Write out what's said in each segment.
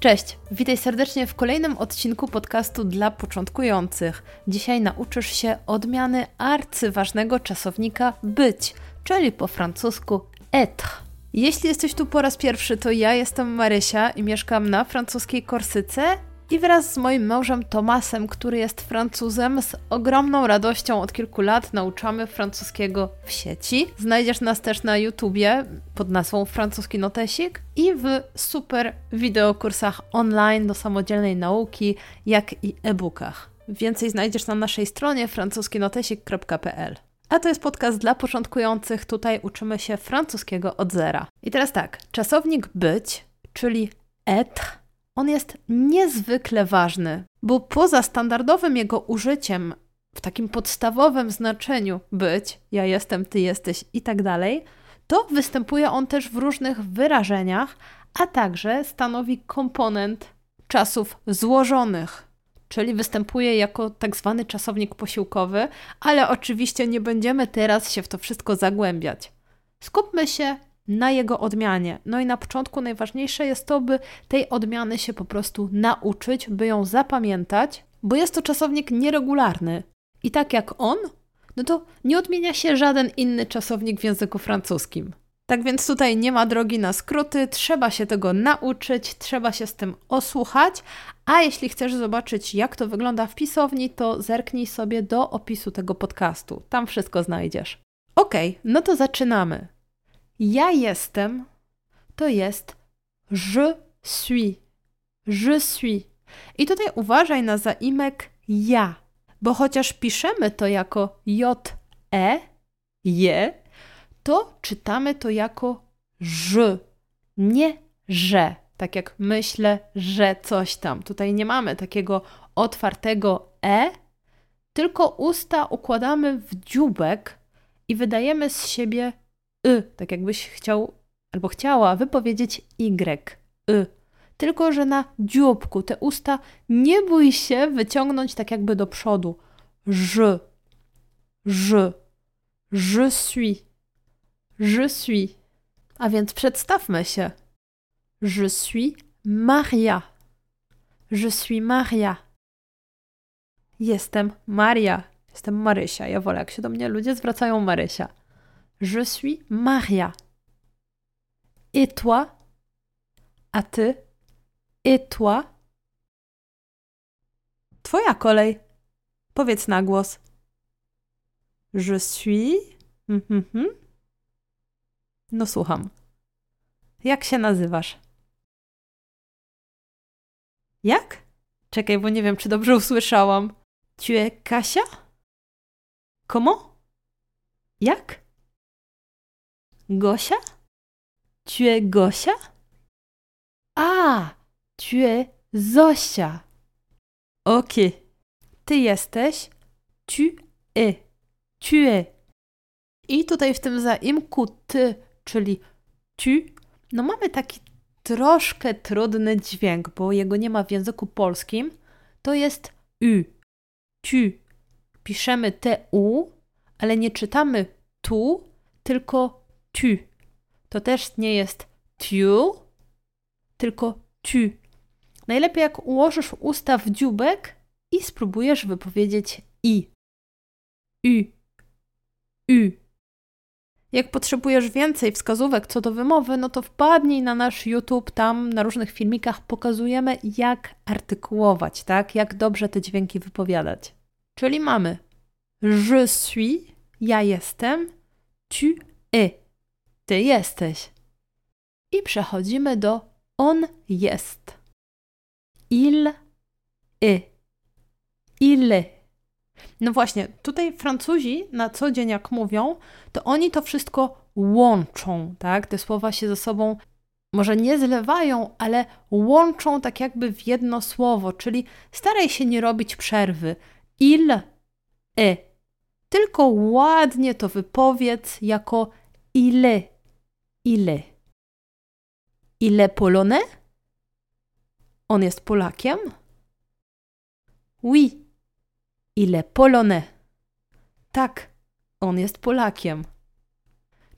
Cześć, witaj serdecznie w kolejnym odcinku podcastu dla początkujących. Dzisiaj nauczysz się odmiany arcyważnego czasownika być, czyli po francusku être. Jeśli jesteś tu po raz pierwszy, to ja jestem Marysia i mieszkam na francuskiej Korsyce i wraz z moim mężem Tomasem, który jest Francuzem, z ogromną radością od kilku lat nauczamy francuskiego w sieci. Znajdziesz nas też na YouTubie pod nazwą Francuski Notesik i w super wideokursach online do samodzielnej nauki, jak i e-bookach. Więcej znajdziesz na naszej stronie francuskinotesik.pl. A to jest podcast dla początkujących. Tutaj uczymy się francuskiego od zera. I teraz tak, czasownik być, czyli être, on jest niezwykle ważny, bo poza standardowym jego użyciem w takim podstawowym znaczeniu być, ja jestem, ty jesteś i tak dalej, to występuje on też w różnych wyrażeniach, a także stanowi komponent czasów złożonych, czyli występuje jako tak zwany czasownik posiłkowy, ale oczywiście nie będziemy teraz się w to wszystko zagłębiać. Skupmy się na jego odmianie. No i na początku najważniejsze jest to, by tej odmiany się po prostu nauczyć, by ją zapamiętać, bo jest to czasownik nieregularny. I tak jak on, no to nie odmienia się żaden inny czasownik w języku francuskim. Tak więc tutaj nie ma drogi na skróty, trzeba się tego nauczyć, trzeba się z tym osłuchać, a jeśli chcesz zobaczyć, jak to wygląda w pisowni, to zerknij sobie do opisu tego podcastu. Tam wszystko znajdziesz. Ok, no to zaczynamy. Ja jestem to jest je suis. Je suis. I tutaj uważaj na zaimek ja, bo chociaż piszemy to jako j-e, je, to czytamy to jako ż, nie że. Tak jak myślę, że coś tam. Tutaj nie mamy takiego otwartego e, tylko usta układamy w dziubek i wydajemy z siebie y, tak jakbyś chciał albo chciała wypowiedzieć y, y. Tylko, że na dzióbku te usta nie bój się wyciągnąć tak jakby do przodu. Je, je, je suis, je suis. A więc przedstawmy się. Je suis Maria. Je suis Maria. Jestem Maria. Jestem Marysia. Ja wolę, jak się do mnie ludzie zwracają Marysia. Je suis Maria. Et toi? A ty? Et toi? Twoja kolej. Powiedz na głos. Je suis. Mhm. No słucham. Jak się nazywasz? Jak? Czekaj, bo nie wiem, czy dobrze usłyszałam. Tu es Kasia? Comment? Jak? Gosia? Tu es Gosia? A, tu es Zosia. Ok. Ty jesteś. Tu es. Tu es. I tutaj w tym zaimku ty, czyli tu, no mamy taki troszkę trudny dźwięk, bo jego nie ma w języku polskim. To jest u. Tu. Piszemy te u, ale nie czytamy tu, tylko tu. To też nie jest tu, tylko tu. Najlepiej jak ułożysz usta w dziubek i spróbujesz wypowiedzieć i. U. U. Jak potrzebujesz więcej wskazówek co do wymowy, no to wpadnij na nasz YouTube, tam na różnych filmikach pokazujemy, jak artykułować, tak? Jak dobrze te dźwięki wypowiadać. Czyli mamy je suis, ja jestem, tu es, ty jesteś. I przechodzimy do on jest. Il est. Il. No właśnie, tutaj Francuzi na co dzień jak mówią, to oni to wszystko łączą, tak? Te słowa się ze sobą może nie zlewają, ale łączą tak jakby w jedno słowo, czyli staraj się nie robić przerwy. Il est. Tylko ładnie to wypowiedz jako ile. Ile. Ile polonais? On jest Polakiem? Oui. Il est polonais. Tak, on jest Polakiem.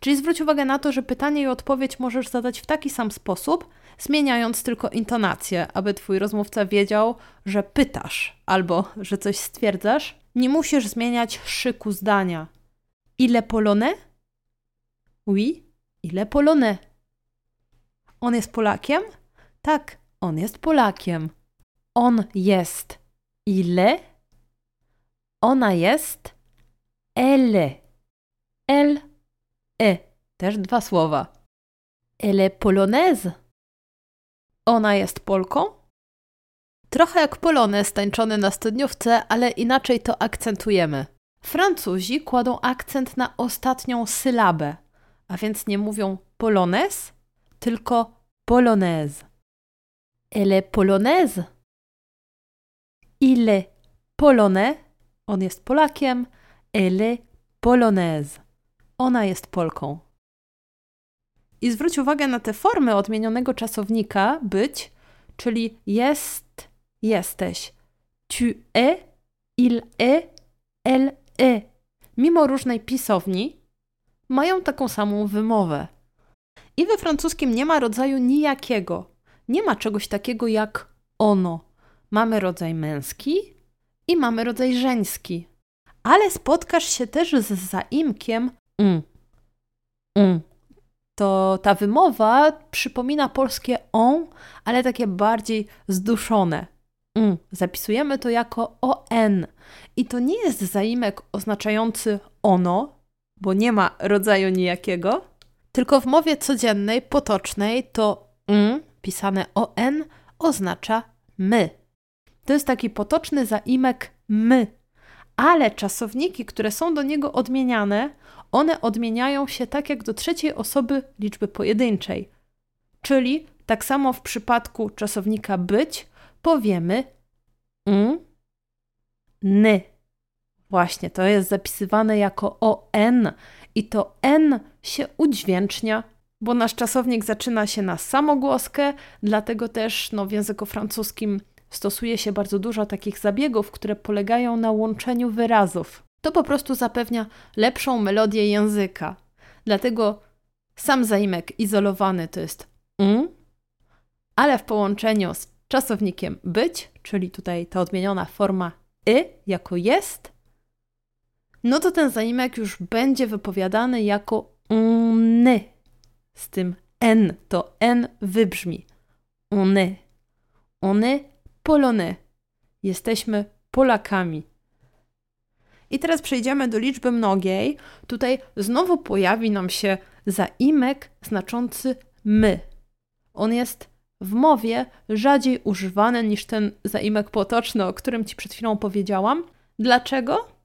Czyli zwróć uwagę na to, że pytanie i odpowiedź możesz zadać w taki sam sposób, zmieniając tylko intonację, aby twój rozmówca wiedział, że pytasz albo że coś stwierdzasz. Nie musisz zmieniać szyku zdania. Ile polonais? Oui, ile polonais? On jest Polakiem? Tak, on jest Polakiem. On jest ile? Ona jest elle. Elle, e. Też dwa słowa. Elle polonaise. Ona jest Polką? Trochę jak polonez tańczony na studniówce, ale inaczej to akcentujemy. Francuzi kładą akcent na ostatnią sylabę, a więc nie mówią polonez, tylko polonaise. Elle est polonaise? Il est polonais. On jest Polakiem. Elle est. Ona jest Polką. I zwróć uwagę na te formy odmienionego czasownika być, czyli jest, jesteś. Tu es, il est, elle est. Mimo różnej pisowni, mają taką samą wymowę. I we francuskim nie ma rodzaju nijakiego. Nie ma czegoś takiego jak ono. Mamy rodzaj męski i mamy rodzaj żeński. Ale spotkasz się też z zaimkiem un. Un. To ta wymowa przypomina polskie on, ale takie bardziej zduszone. Un. Zapisujemy to jako on. I to nie jest zaimek oznaczający ono, bo nie ma rodzaju nijakiego, tylko w mowie codziennej, potocznej to un, pisane on, oznacza my. To jest taki potoczny zaimek my, ale czasowniki, które są do niego odmieniane, one odmieniają się tak jak do trzeciej osoby liczby pojedynczej. Czyli tak samo w przypadku czasownika być powiemy un, ny. Właśnie, to jest zapisywane jako on i to n się udźwięcznia, bo nasz czasownik zaczyna się na samogłoskę, dlatego też no, w języku francuskim stosuje się bardzo dużo takich zabiegów, które polegają na łączeniu wyrazów. To po prostu zapewnia lepszą melodię języka. Dlatego sam zaimek izolowany to jest un, ale w połączeniu z czasownikiem być, czyli tutaj ta odmieniona forma y jako jest, no to ten zaimek już będzie wypowiadany jako ony. Z tym n, to n wybrzmi. Ony. Ony polony. Jesteśmy Polakami. I teraz przejdziemy do liczby mnogiej. Tutaj znowu pojawi nam się zaimek znaczący my. On jest w mowie rzadziej używany niż ten zaimek potoczny, o którym Ci przed chwilą powiedziałam. Dlaczego?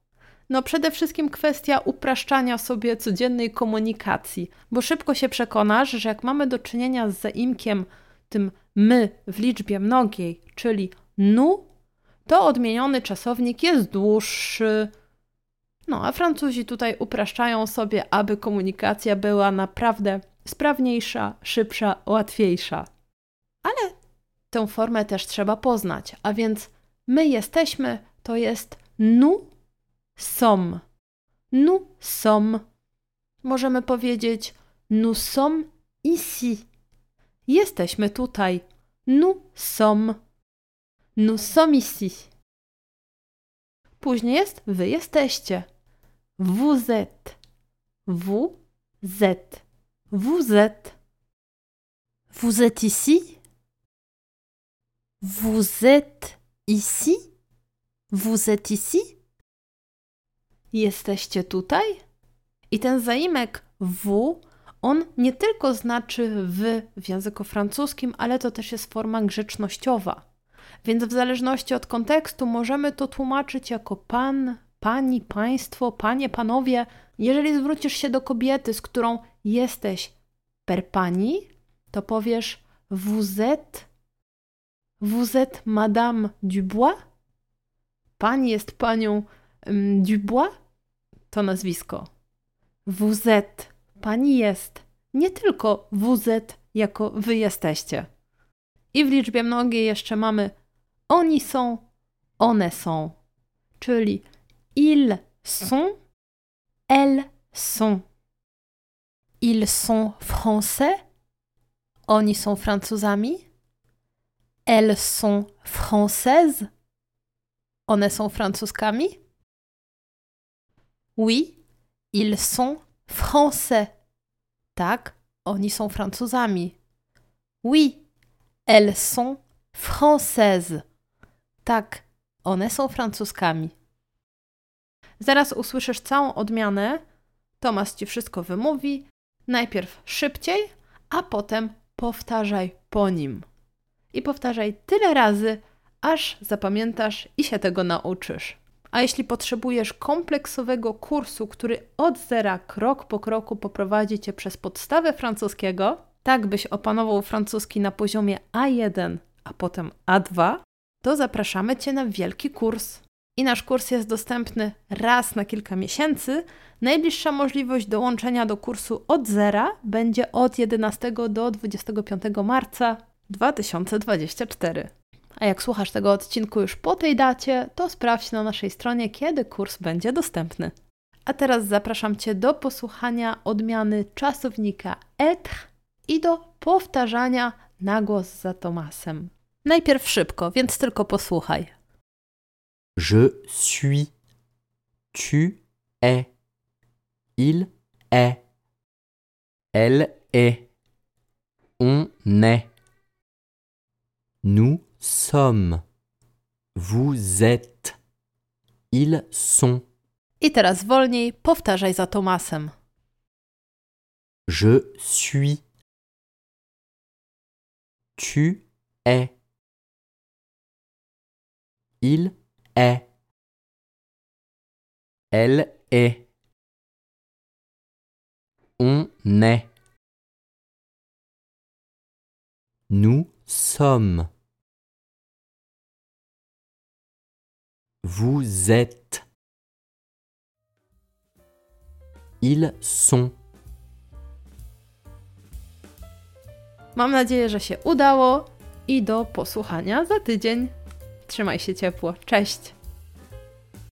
No przede wszystkim kwestia upraszczania sobie codziennej komunikacji, bo szybko się przekonasz, że jak mamy do czynienia z zaimkiem tym my w liczbie mnogiej, czyli nu, to odmieniony czasownik jest dłuższy. No a Francuzi tutaj upraszczają sobie, aby komunikacja była naprawdę sprawniejsza, szybsza, łatwiejsza. Ale tę formę też trzeba poznać, a więc my jesteśmy to jest nu sommes. Nous sommes. Możemy powiedzieć nous sommes ici. Jesteśmy tutaj. Nous sommes. Nous sommes ici. Później jest wy jesteście. Vous êtes. Vous êtes. Vous êtes. Vous êtes ici. Vous êtes ici. Vous êtes ici. Jesteście tutaj? I ten zaimek w, on nie tylko znaczy wy w języku francuskim, ale to też jest forma grzecznościowa. Więc w zależności od kontekstu możemy to tłumaczyć jako pan, pani, państwo, panie, panowie. Jeżeli zwrócisz się do kobiety, z którą jesteś per pani, to powiesz vous êtes, vous êtes madame Dubois? Pani jest panią um, Dubois? To nazwisko. WZ, pani jest. Nie tylko WZ jako wy jesteście. I w liczbie mnogiej jeszcze mamy oni są, one są. Czyli ils sont, elles sont. Ils sont français? Oni są Francuzami? Elles sont françaises? One są Francuskami? Oui, ils sont français. Tak, oni są Francuzami. Oui, elles sont françaises. Tak, one są Francuskami. Zaraz usłyszysz całą odmianę. Tomas ci wszystko wymówi. Najpierw szybciej, a potem powtarzaj po nim. I powtarzaj tyle razy, aż zapamiętasz i się tego nauczysz. A jeśli potrzebujesz kompleksowego kursu, który od zera, krok po kroku poprowadzi cię przez podstawę francuskiego, tak byś opanował francuski na poziomie A1, a potem A2, to zapraszamy cię na wielki kurs. I nasz kurs jest dostępny raz na kilka miesięcy. Najbliższa możliwość dołączenia do kursu od zera będzie od 11 do 25 marca 2024. A jak słuchasz tego odcinku już po tej dacie, to sprawdź na naszej stronie, kiedy kurs będzie dostępny. A teraz zapraszam Cię do posłuchania odmiany czasownika être i do powtarzania na głos za Tomasem. Najpierw szybko, więc tylko posłuchaj. Je suis, tu es, il est, elle est, on est, nous sommes, vous êtes, ils sont. I teraz wolniej powtarzaj za Tomasem. Je suis, tu es, il est, elle est, on est, nous sommes. Vous êtes. Ils sont. Mam nadzieję, że się udało i do posłuchania za tydzień. Trzymaj się ciepło. Cześć!